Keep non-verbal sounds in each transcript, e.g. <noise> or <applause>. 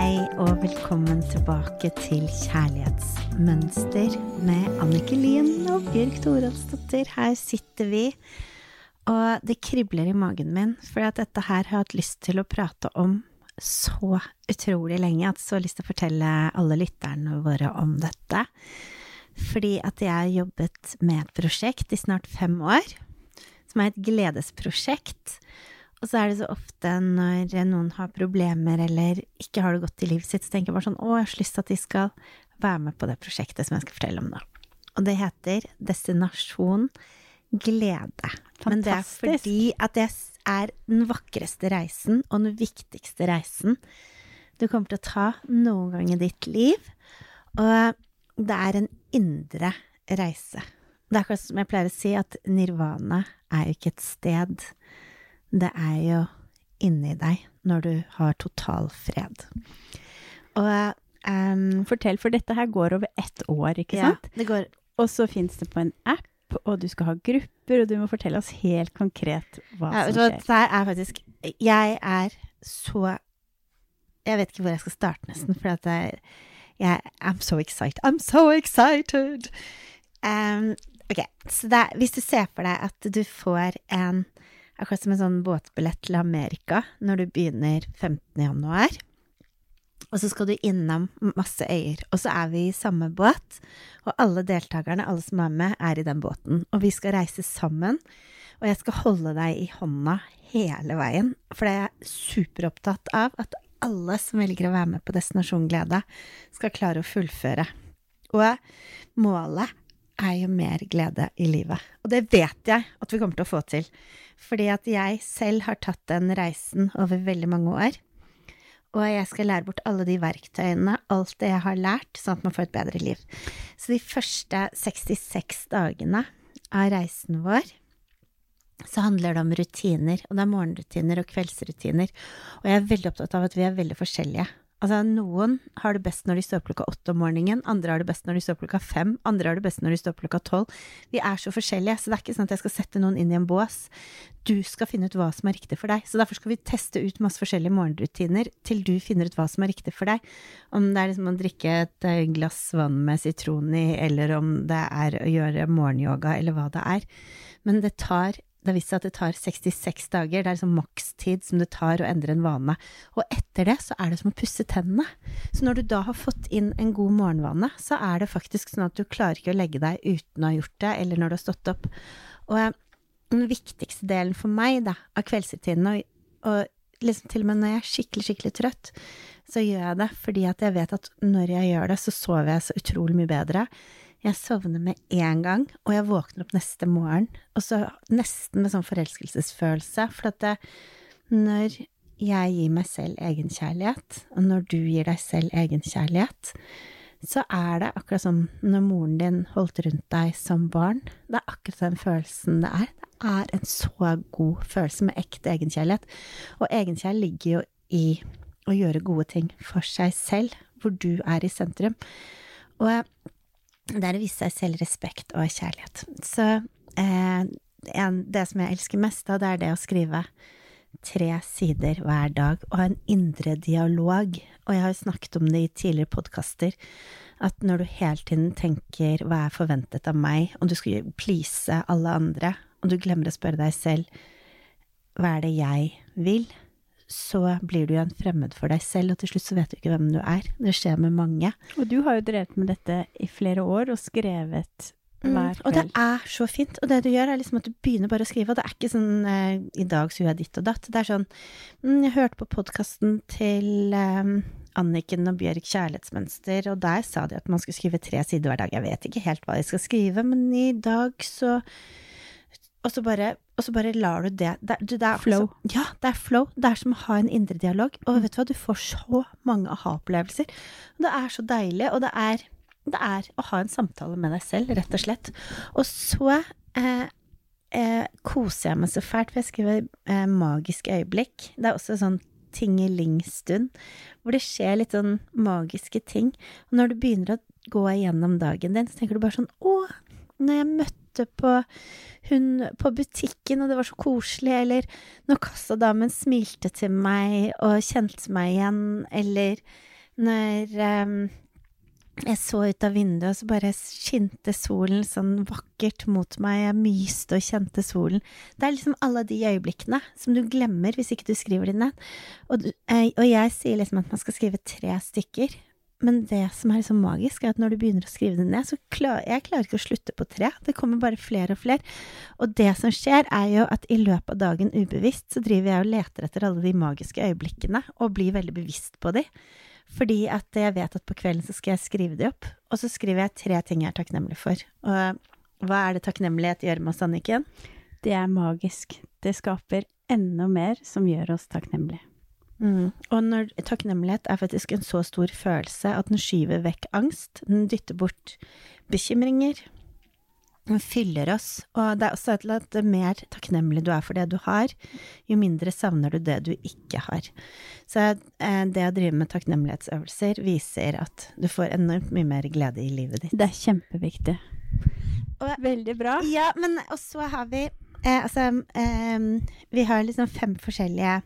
Hei og velkommen tilbake til Kjærlighetsmønster med Annike Lien og Bjørg Toralsdottir. Her sitter vi, og det kribler i magen min, for at dette her har jeg hatt lyst til å prate om så utrolig lenge. Jeg har lyst til å fortelle alle lytterne våre om dette. Fordi at jeg har jobbet med et prosjekt i snart fem år, som er et gledesprosjekt. Og så er det så ofte når noen har problemer eller ikke har det godt i livet sitt, så tenker jeg bare sånn å, jeg har så lyst til at de skal være med på det prosjektet som jeg skal fortelle om nå. Og det heter Destinasjon glede. Men det er fordi at det er den vakreste reisen og den viktigste reisen du kommer til å ta noen gang i ditt liv. Og det er en indre reise. Det er akkurat som jeg pleier å si, at nirvana er jo ikke et sted det er jo inni deg når du har total fred. Og um, Fortell, for dette her går over ett år, ikke sant? Det går. Og så fins det på en app, og du skal ha grupper, og du må fortelle oss helt konkret hva ja, som skjer. Det er faktisk Jeg er så Jeg vet ikke hvor jeg skal starte, nesten, for at jeg, jeg I'm so excited. I'm so excited! Um, ok, så det, hvis du ser for deg at du får en akkurat som en sånn båtbillett til Amerika når du begynner 15. januar. Og så skal du innom masse øyer. Og så er vi i samme båt, og alle deltakerne, alle som er med, er i den båten. Og vi skal reise sammen, og jeg skal holde deg i hånda hele veien. For jeg er superopptatt av at alle som velger å være med på Destinasjon Glede, skal klare å fullføre. Og målet er jo mer glede i livet. Og det vet jeg at vi kommer til å få til. Fordi at jeg selv har tatt den reisen over veldig mange år. Og jeg skal lære bort alle de verktøyene, alt det jeg har lært, sånn at man får et bedre liv. Så de første 66 dagene av reisen vår, så handler det om rutiner. Og det er morgenrutiner og kveldsrutiner. Og jeg er veldig opptatt av at vi er veldig forskjellige. Altså, noen har det best når de står opp klokka åtte om morgenen, andre har det best når de står opp klokka fem, andre har det best når de står opp klokka tolv. Vi er så forskjellige, så det er ikke sånn at jeg skal sette noen inn i en bås. Du skal finne ut hva som er riktig for deg. Så derfor skal vi teste ut masse forskjellige morgenrutiner til du finner ut hva som er riktig for deg. Om det er liksom å drikke et eh, glass vann med sitron i, eller om det er å gjøre morgenyoga, eller hva det er. Men det tar det har vist seg at det tar 66 dager. Det er liksom makstid som det tar å endre en vane. Og etter det så er det som å pusse tennene. Så når du da har fått inn en god morgenvane, så er det faktisk sånn at du klarer ikke å legge deg uten å ha gjort det, eller når du har stått opp. Og den viktigste delen for meg da, av kveldsrutinene, og, og liksom til og med når jeg er skikkelig, skikkelig trøtt, så gjør jeg det fordi at jeg vet at når jeg gjør det, så sover jeg så utrolig mye bedre. Jeg sovner med en gang, og jeg våkner opp neste morgen, og så nesten med sånn forelskelsesfølelse, for at det, når jeg gir meg selv egenkjærlighet, og når du gir deg selv egenkjærlighet, så er det akkurat som når moren din holdt rundt deg som barn. Det er akkurat den følelsen det er. Det er en så god følelse med ekte egenkjærlighet. Og egenkjærlighet ligger jo i å gjøre gode ting for seg selv, hvor du er i sentrum. Og det er å vise seg selv respekt og kjærlighet. Så eh, det som jeg elsker mest, da, det er det å skrive tre sider hver dag og ha en indre dialog. Og jeg har jo snakket om det i tidligere podkaster, at når du hele tiden tenker hva er forventet av meg, og du skal please alle andre, og du glemmer å spørre deg selv hva er det jeg vil, så blir du jo en fremmed for deg selv, og til slutt så vet du ikke hvem du er. Det skjer med mange. Og du har jo drevet med dette i flere år, og skrevet mm, hver kveld. Og det er så fint. Og det du gjør, er liksom at du begynner bare å skrive, og det er ikke sånn eh, i dag så gjør jeg ditt og datt. Det er sånn mm, Jeg hørte på podkasten til eh, Anniken og Bjørg Kjærlighetsmønster, og der sa de at man skulle skrive tre sider hver dag. Jeg vet ikke helt hva de skal skrive, men i dag så og så bare, og så bare lar du det, det, det er, Flow. Altså, ja, det er flow. Det er som å ha en indre dialog. Og mm. vet du hva, du får så mange aha-opplevelser. Det er så deilig, og det er, det er å ha en samtale med deg selv, rett og slett. Og så eh, eh, koser jeg meg så fælt, for jeg skriver eh, magisk øyeblikk. Det er også sånn tingelingstund, hvor det skjer litt sånn magiske ting. Og når du begynner å gå igjennom dagen din, så tenker du bare sånn Å, når jeg møtte på hun på butikken, og det var så koselig, eller når kassadamen smilte til meg og kjente meg igjen, eller når um, jeg så ut av vinduet, og så bare skinte solen sånn vakkert mot meg. Jeg myste og kjente solen. Det er liksom alle de øyeblikkene som du glemmer hvis ikke du skriver dem ned. Og, eh, og jeg sier liksom at man skal skrive tre stykker. Men det som er liksom magisk, er at når du begynner å skrive det ned, så klarer jeg klarer ikke å slutte på tre. Det kommer bare flere og flere. Og det som skjer, er jo at i løpet av dagen ubevisst, så driver jeg og leter etter alle de magiske øyeblikkene, og blir veldig bevisst på de. Fordi at jeg vet at på kvelden så skal jeg skrive de opp, og så skriver jeg tre ting jeg er takknemlig for. Og hva er det takknemlighet gjør med oss, Anniken? Det er magisk. Det skaper enda mer som gjør oss takknemlige. Mm. Og når takknemlighet er faktisk en så stor følelse at den skyver vekk angst, den dytter bort bekymringer, den fyller oss. Og det er også et eller annet mer takknemlig du er for det du har, jo mindre savner du det du ikke har. Så eh, det å drive med takknemlighetsøvelser viser at du får enormt mye mer glede i livet ditt. Det er kjempeviktig. Og, Veldig bra. ja, men og så har vi eh, Altså, eh, vi har liksom fem forskjellige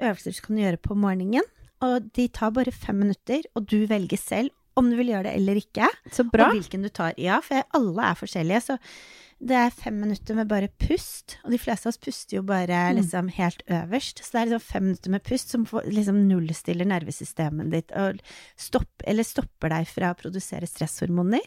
øvelser du kan gjøre på morgenen. Og de tar bare fem minutter, og du velger selv om du vil gjøre det eller ikke. Så bra. Og hvilken du tar. Ja, for alle er forskjellige. Så det er fem minutter med bare pust, og de fleste av oss puster jo bare Mm. liksom helt øverst. Så det er liksom fem minutter med pust som får, liksom nullstiller nervesystemet ditt og stopp, eller stopper deg fra å produsere stresshormoner.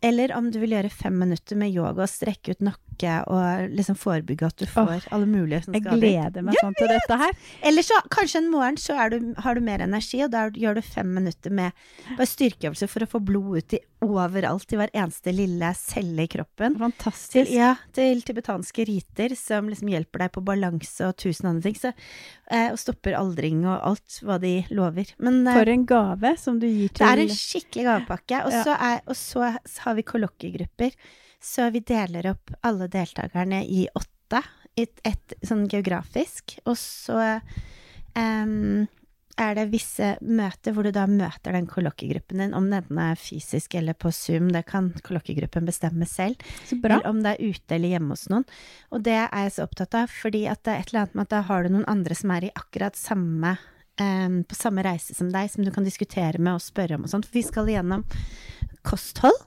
Eller om du vil gjøre fem minutter med yoga og strekke ut nakke og liksom forebygge at du får alle mulige sånne Jeg gleder meg sånn til dette her. Eller så kanskje en morgen så du, har du mer energi, og da gjør du fem minutter med bare styrkeøvelser for å få blod ut i overalt, i hver eneste lille celle i kroppen. Til, Fantastisk. ja, til tibetanske riter som liksom hjelper deg på balanse og tusen andre ting. Så, eh, og stopper aldring og alt hva de lover. Men eh, For en gave som du gir til det er en skikkelig gavepakke. Og Ja. så, er, og så har vi kollokviegrupper. Så vi deler opp alle deltakerne i åtte, et, et, sånn geografisk. Og så em, er det visse møter hvor du da møter den kollokviegruppen din, om den er fysisk eller på Zoom, det kan kollokviegruppen bestemme selv. Så bra. Eller om det er ute eller hjemme hos noen. Og det er jeg så opptatt av, fordi at det er et eller annet med at da har du noen andre som er i akkurat samme um, på samme reise som deg, som du kan diskutere med og spørre om og sånt. For vi skal igjennom kosthold.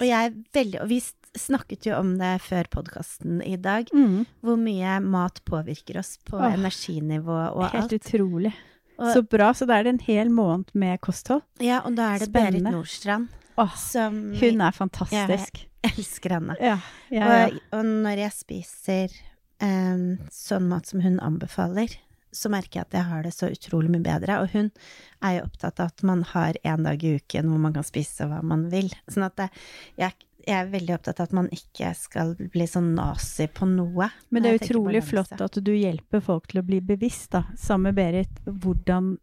Og jeg er veldig Og vi snakket jo om det før podkasten i dag, Mm. hvor mye mat påvirker oss på Åh, energinivå og Helt alt. utrolig. Og, Så bra. Så da er det en hel måned med kosthold. ja, og da er det Berit Nordstrand Åh, som hun er fantastisk. Jeg elsker henne. Ja, ja, ja. Og, og når jeg spiser um, sånn mat som hun anbefaler, så merker jeg at jeg har det så utrolig mye bedre. Og hun er jo opptatt av at man har én dag i uken hvor man kan spise hva man vil. Sånn at det, jeg, jeg er veldig opptatt av at man ikke skal bli sånn nazi på noe. Men det er utrolig flott at du hjelper folk til å bli bevisst, da, sammen med Berit, hvordan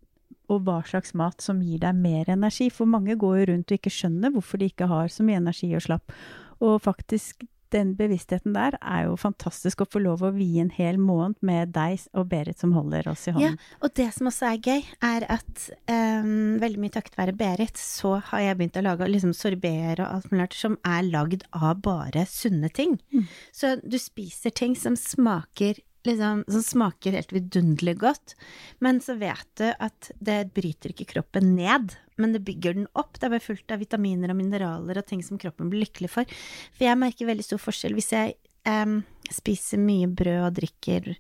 og hva slags mat som gir deg mer energi. For mange går jo rundt og ikke skjønner hvorfor de ikke har så mye energi og slapp. Og faktisk, den bevisstheten der er jo fantastisk å få lov å vie en hel måned med deg og Berit som holder oss i hånden. Ja, Og det som også er gøy, er at um, veldig mye takket være Berit, så har jeg begynt å lage liksom sorbeer og alt mulig rart som er lagd av bare sunne ting. Mm. Så du spiser ting som smaker liksom, som smaker helt vidunderlig godt, men så vet du at det bryter ikke kroppen ned, men det bygger den opp. Det er bare fullt av vitaminer og mineraler og ting som kroppen blir lykkelig for. For jeg merker veldig stor forskjell hvis jeg um, spiser mye brød og drikker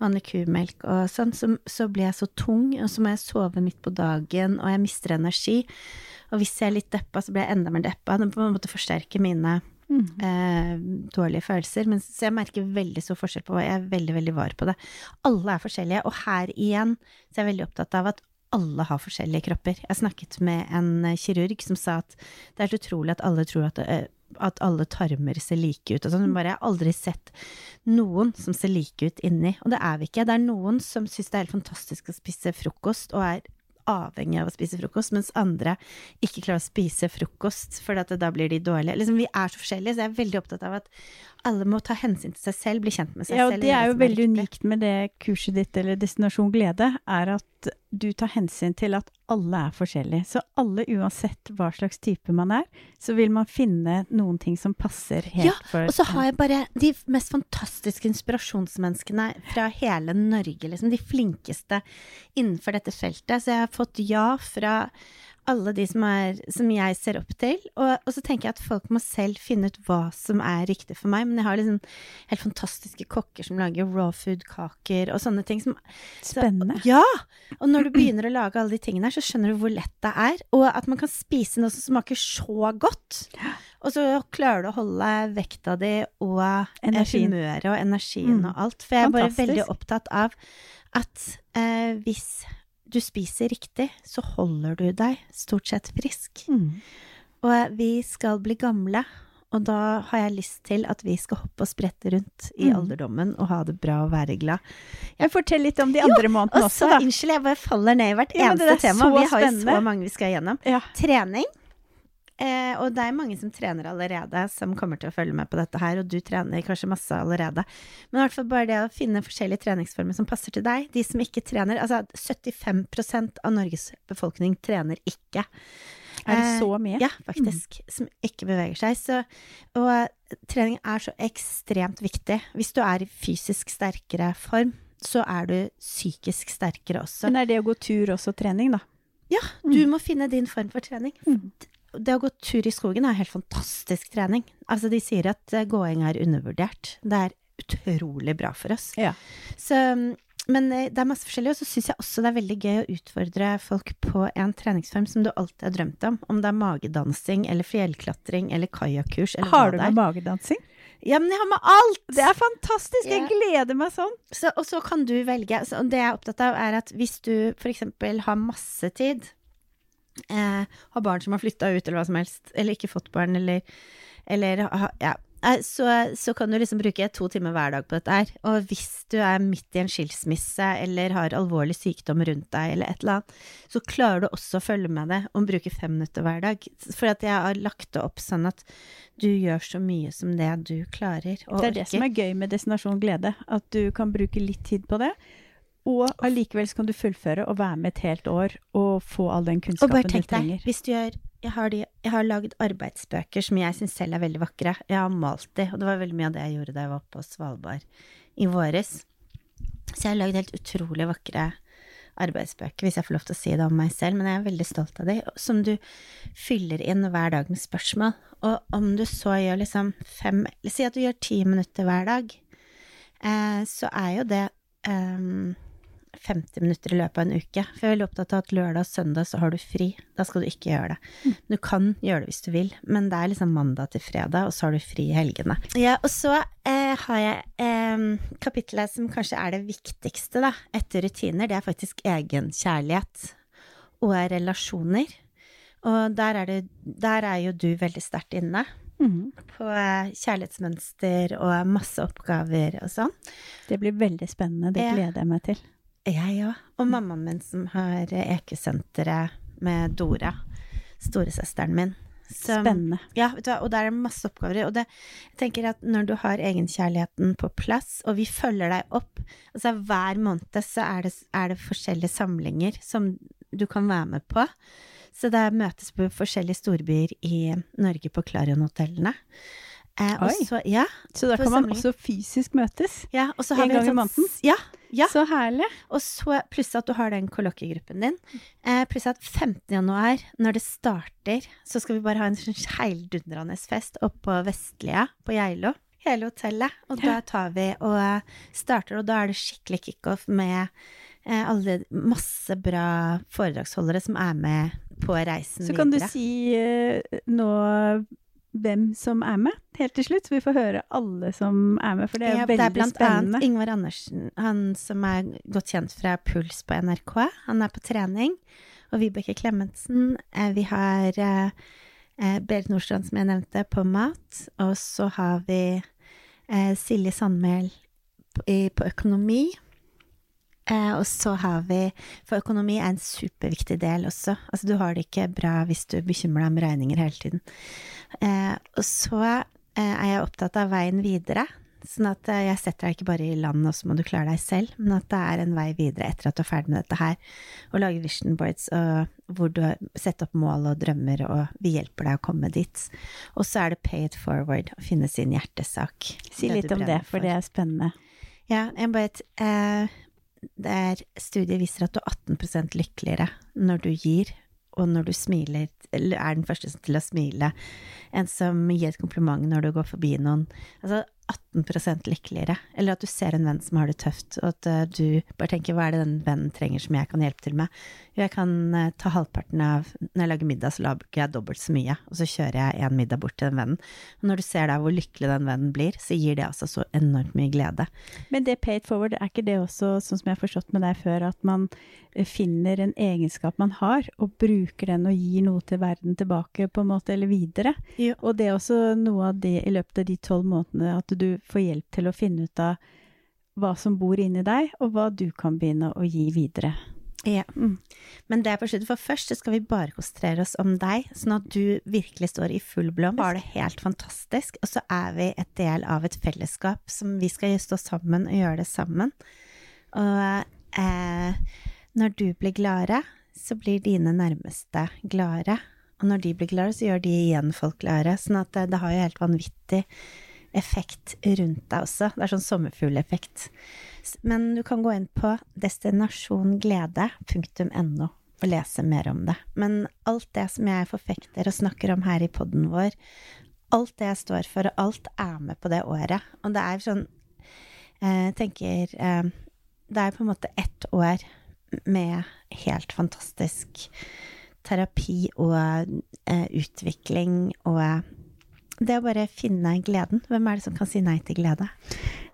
vanlig kumelk og sånn, så, så blir jeg så tung, og så må jeg sove midt på dagen, og jeg mister energi. Og hvis jeg er litt deppa, så blir jeg enda mer deppa. Det på en måte forsterker mine Mm. eh, dårlige følelser. Men, så jeg merker veldig stor forskjell på hva jeg er veldig, veldig var på det. Alle er forskjellige, og her igjen så er jeg veldig opptatt av at alle har forskjellige kropper. Jeg snakket med en eh, kirurg som sa at det er helt utrolig at alle tror at, eh, at alle tarmer ser like ut. Og sånn. Jeg har aldri sett noen som ser like ut inni. Og det er vi ikke. Det er noen som syns det er helt fantastisk å spise frokost og er avhengig av å spise frokost, mens andre ikke klarer å spise frokost, for da blir de dårlige. Liksom, vi er så forskjellige, så jeg er veldig opptatt av at alle må ta hensyn til seg selv, bli kjent med seg Ja, og det er jo veldig er unikt med det kurset ditt, eller Destinasjon glede, er at du tar hensyn til at alle er forskjellige. Så alle, uansett hva slags type man er, så vil man finne noen ting som passer helt Ja, for Og så har jeg bare de mest fantastiske inspirasjonsmenneskene fra hele Norge, liksom. De flinkeste innenfor dette feltet. Så jeg har fått ja fra alle de som, er, som jeg ser opp til. Og, og så tenker jeg at folk må selv finne ut hva som er riktig for meg. Men jeg har liksom helt fantastiske kokker som lager raw food-kaker og sånne ting. Som, så- Spennende. ja! Og når du begynner å lage alle de tingene her, så skjønner du hvor lett det er. Og at man kan spise noe som smaker så godt. Og så klarer du å holde vekta di og Energien. humøret og energien Mm. og alt. For jeg er bare veldig opptatt av at eh, hvis du spiser riktig, så holder du deg stort sett frisk. Mm. Og vi skal bli gamle, og da har jeg lyst til at vi skal hoppe og sprette rundt i Mm. alderdommen og ha det bra og være glad. Jeg Fortell litt om de andre månedene Og også, så, da. unnskyld, jeg bare faller ned i hvert Ja, eneste tema. Vi har jo så mange vi skal igjennom. Ja. Trening. Eh, og det er mange som trener allerede, som kommer til å følge med på dette her, og du trener kanskje masse allerede. Men i hvert fall bare det å finne forskjellige treningsformer som passer til deg. De som ikke trener, altså 75% av Norges befolkning trener ikke. Er det Eh, så mye? Ja, faktisk. Som ikke beveger seg. Så, og trening er så ekstremt viktig. Hvis du er i fysisk sterkere form, så er du psykisk sterkere også. Men er det å gå tur også trening, da? Ja, du må finne din form for trening. Det å gå tur i skogen er helt fantastisk trening. Altså, de sier at eh, gåing er undervurdert. Det er utrolig bra for oss. Ja. Så, men eh, det er masse forskjellig, og så syns jeg også det er veldig gøy å utfordre folk på en treningsform som du alltid har drømt om. Om det er magedansing eller fjellklatring eller kajakkurs eller Har hva du det med er. magedansing? Ja, men jeg har med alt! Det er fantastisk! Jeg gleder meg sånn! Så, og så kan du velge. Så det jeg er opptatt av, er at hvis du f.eks. har masse tid, eh, har barn som har flytta ut, eller hva som helst, eller ikke fått barn, eller, eller ha, ja. eh, Så, så kan du liksom bruke to timer hver dag på dette her. Og hvis du er midt i en skilsmisse eller har alvorlig sykdom rundt deg eller et eller annet, så klarer du også å følge med det og bruke fem minutter hver dag. For at jeg har lagt det opp sånn at du gjør så mye som det du klarer og Det er det som er gøy med Destinasjon glede. At du kan bruke litt tid på det. Og allikevel kan du fullføre og være med et helt år og få all den Og kunnskapen bare du tenk deg, trenger. hvis du gjør Jeg har, de, jeg har lagd arbeidsbøker som jeg syns selv er veldig vakre. Jeg har malt de, og det var veldig mye av det jeg gjorde da jeg var på Svalbard i våres. Så jeg har lagd helt utrolig vakre arbeidsbøker, hvis jeg får lov til å si det om meg selv, men jeg er veldig stolt av de, som du fyller inn hver dag med spørsmål. Og om du så gjør liksom fem eller Si at du gjør ti minutter hver dag, eh, så er jo det ehm, 50 minutter i løpet av en uke. For jeg er veldig opptatt av at lørdag og søndag så har du fri. Da skal du ikke gjøre det. Du kan gjøre det hvis du vil, men det er liksom mandag til fredag, og så har du fri i helgene. Ja, og så eh, har jeg eh, kapittelet som kanskje er det viktigste, da, etter rutiner. Det er faktisk egenkjærlighet og relasjoner. Og der er, det, der er jo du veldig sterkt inne. Mm. På eh, kjærlighetsmønster og masse oppgaver og sånn. Det blir veldig spennende. Det gleder jeg meg til. Jeg òg. Og mammaen min som har Ekesenteret med Dora, storesøsteren min. Som- Spennende. Ja, vet du hva, og der er det masse oppgaver. Og det, jeg tenker at når du har egenkjærligheten på plass, og vi følger deg opp Altså hver måned så er det, er det forskjellige samlinger som du kan være med på. Så det møtes på forskjellige storbyer i Norge på Klarion-hotellene. Eh, Oi. så, ja, Så da kan man samling. også fysisk møtes. ja, og så har En gang i sånn- måneden? Ja, ja. Så herlig. Og så pluss at du har den kolloquiegruppen din. Eh, pluss at 15. januar, når det starter, så skal vi bare ha en sånn heildundrende fest oppe på Vestlia på Geilo. Hele hotellet. Og da tar vi og starter, og da er det skikkelig kickoff med eh, alle masse bra foredragsholdere som er med på reisen videre. Så kan du si eh, nå hvem som er med, helt til slutt. Så vi får høre alle som er med, for det er Ja, spennende det er blant spennende. annet Ingvar Andersen, han som er godt kjent fra Puls på NRK. Han er på trening. Og Vibeke Klemetsen. Eh, vi har eh, eh, Berit Nordstrand, som jeg nevnte, på mat. Og så har vi Silje Sandmæl på økonomi. Eh, og så har vi For økonomi er en superviktig del også. Altså, du har det ikke bra hvis du bekymrer deg om regninger hele tiden. Eh, og så eh, er jeg opptatt av veien videre. Sånn at jeg setter deg ikke bare i land, og så må du klare deg selv, men at det er en vei videre etter at du er ferdig med dette her. Og lage vision boards og, hvor du setter opp mål og drømmer, og vi hjelper deg å komme dit. Og så er det pay it forward, å finne sin hjertesak. Si litt om det, brenner for det er spennende. Ja, jeg bare eh, der Studiet viser at du er 18% lykkeligere når du gir, og når du smiler, eller er den første til å smile, enn som gir et kompliment når du går forbi noen. Altså 18% lykkeligere. Eller at du ser en venn som har det tøft, og at eh, du bare tenker hva er det den vennen trenger som jeg kan hjelpe til med? Jo, jeg kan eh, ta halvparten av Når jeg lager middag, så lager jeg dobbelt så mye, og så kjører jeg en middag bort til den vennen. Og når du ser da hvor lykkelig den vennen blir, så gir det altså så enormt mye glede. Men det paid forward, er ikke det også, sånn som jeg har forstått med deg før, at man eh, finner en egenskap man har, og bruker den og gir noe til verden tilbake, på en måte, eller videre? Jo. Og det er også noe av det i løpet av de tolv månedene, at du får hjelp til å finne ut av hva som bor inni deg, og hva du kan begynne å gi videre. Ja. Mm. Men det er på slutten, for først skal vi bare konsentrere oss om deg, sånn at du virkelig står i full blomst. Har det helt fantastisk, og så er vi et del av et fellesskap som vi skal stå sammen og gjøre det sammen. Og eh, når du blir gladere, så blir dine nærmeste gladere. Og når de blir gladere, så gjør de igjen folk gladere. Sånn at det, det har jo helt vanvittig effekt rundt deg også. Det er sånn sommerfugleffekt. Men du kan gå inn på destinasjonglede.no og lese mer om det. Men alt det som jeg forfekter og snakker om her i podden vår, alt det jeg står for, og alt er med på det året. Og det er sånn eh, Jeg tenker eh, Det er på en måte ett år med helt fantastisk terapi og eh, utvikling og det å bare finne gleden. Hvem er det som kan si nei til glede?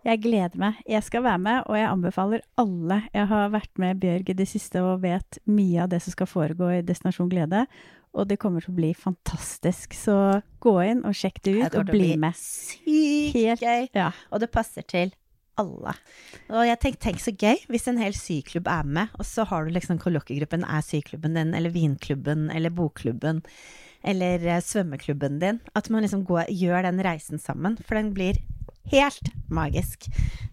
Jeg gleder meg. Jeg skal være med, og jeg anbefaler alle. Jeg har vært med Bjørg i det siste og vet mye av det som skal foregå i Destinasjon Glede. Og det kommer til å bli fantastisk. Så gå inn og sjekk det ut, og bli med. Sykt Helt- gøy! Ja. Og det passer til alle. Og jeg tenk, tenk så gøy hvis en hel syklubb er med, og så har du liksom kolloquiegruppen er syklubben din, eller vinklubben, eller bokklubben, eller eh, svømmeklubben din. At man liksom går, gjør den reisen sammen, for den blir helt magisk.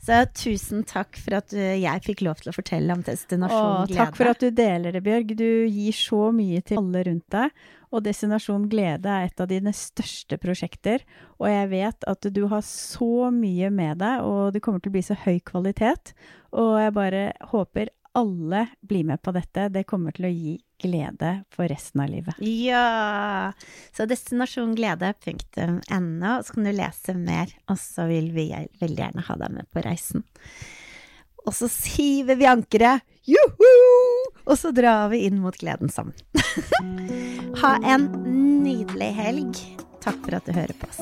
Så tusen takk for at eh, jeg fikk lov til å fortelle om Destinasjon Åh, Glede. takk for at du deler det, Bjørg. Du gir så mye til alle rundt deg. Og Destinasjon Glede er et av dine største prosjekter. Og jeg vet at du har så mye med deg, og det kommer til å bli så høy kvalitet. Og jeg bare håper alle blir med på dette. Det kommer til å gi glede for resten av livet. Ja! Så destinasjonglede.no, så kan du lese mer, og så vil vi veldig gjerne ha deg med på reisen. Og så hiver vi ankeret, juhu! Og så drar vi inn mot gleden sammen. <laughs> ha en nydelig helg. Takk for at du hører på oss.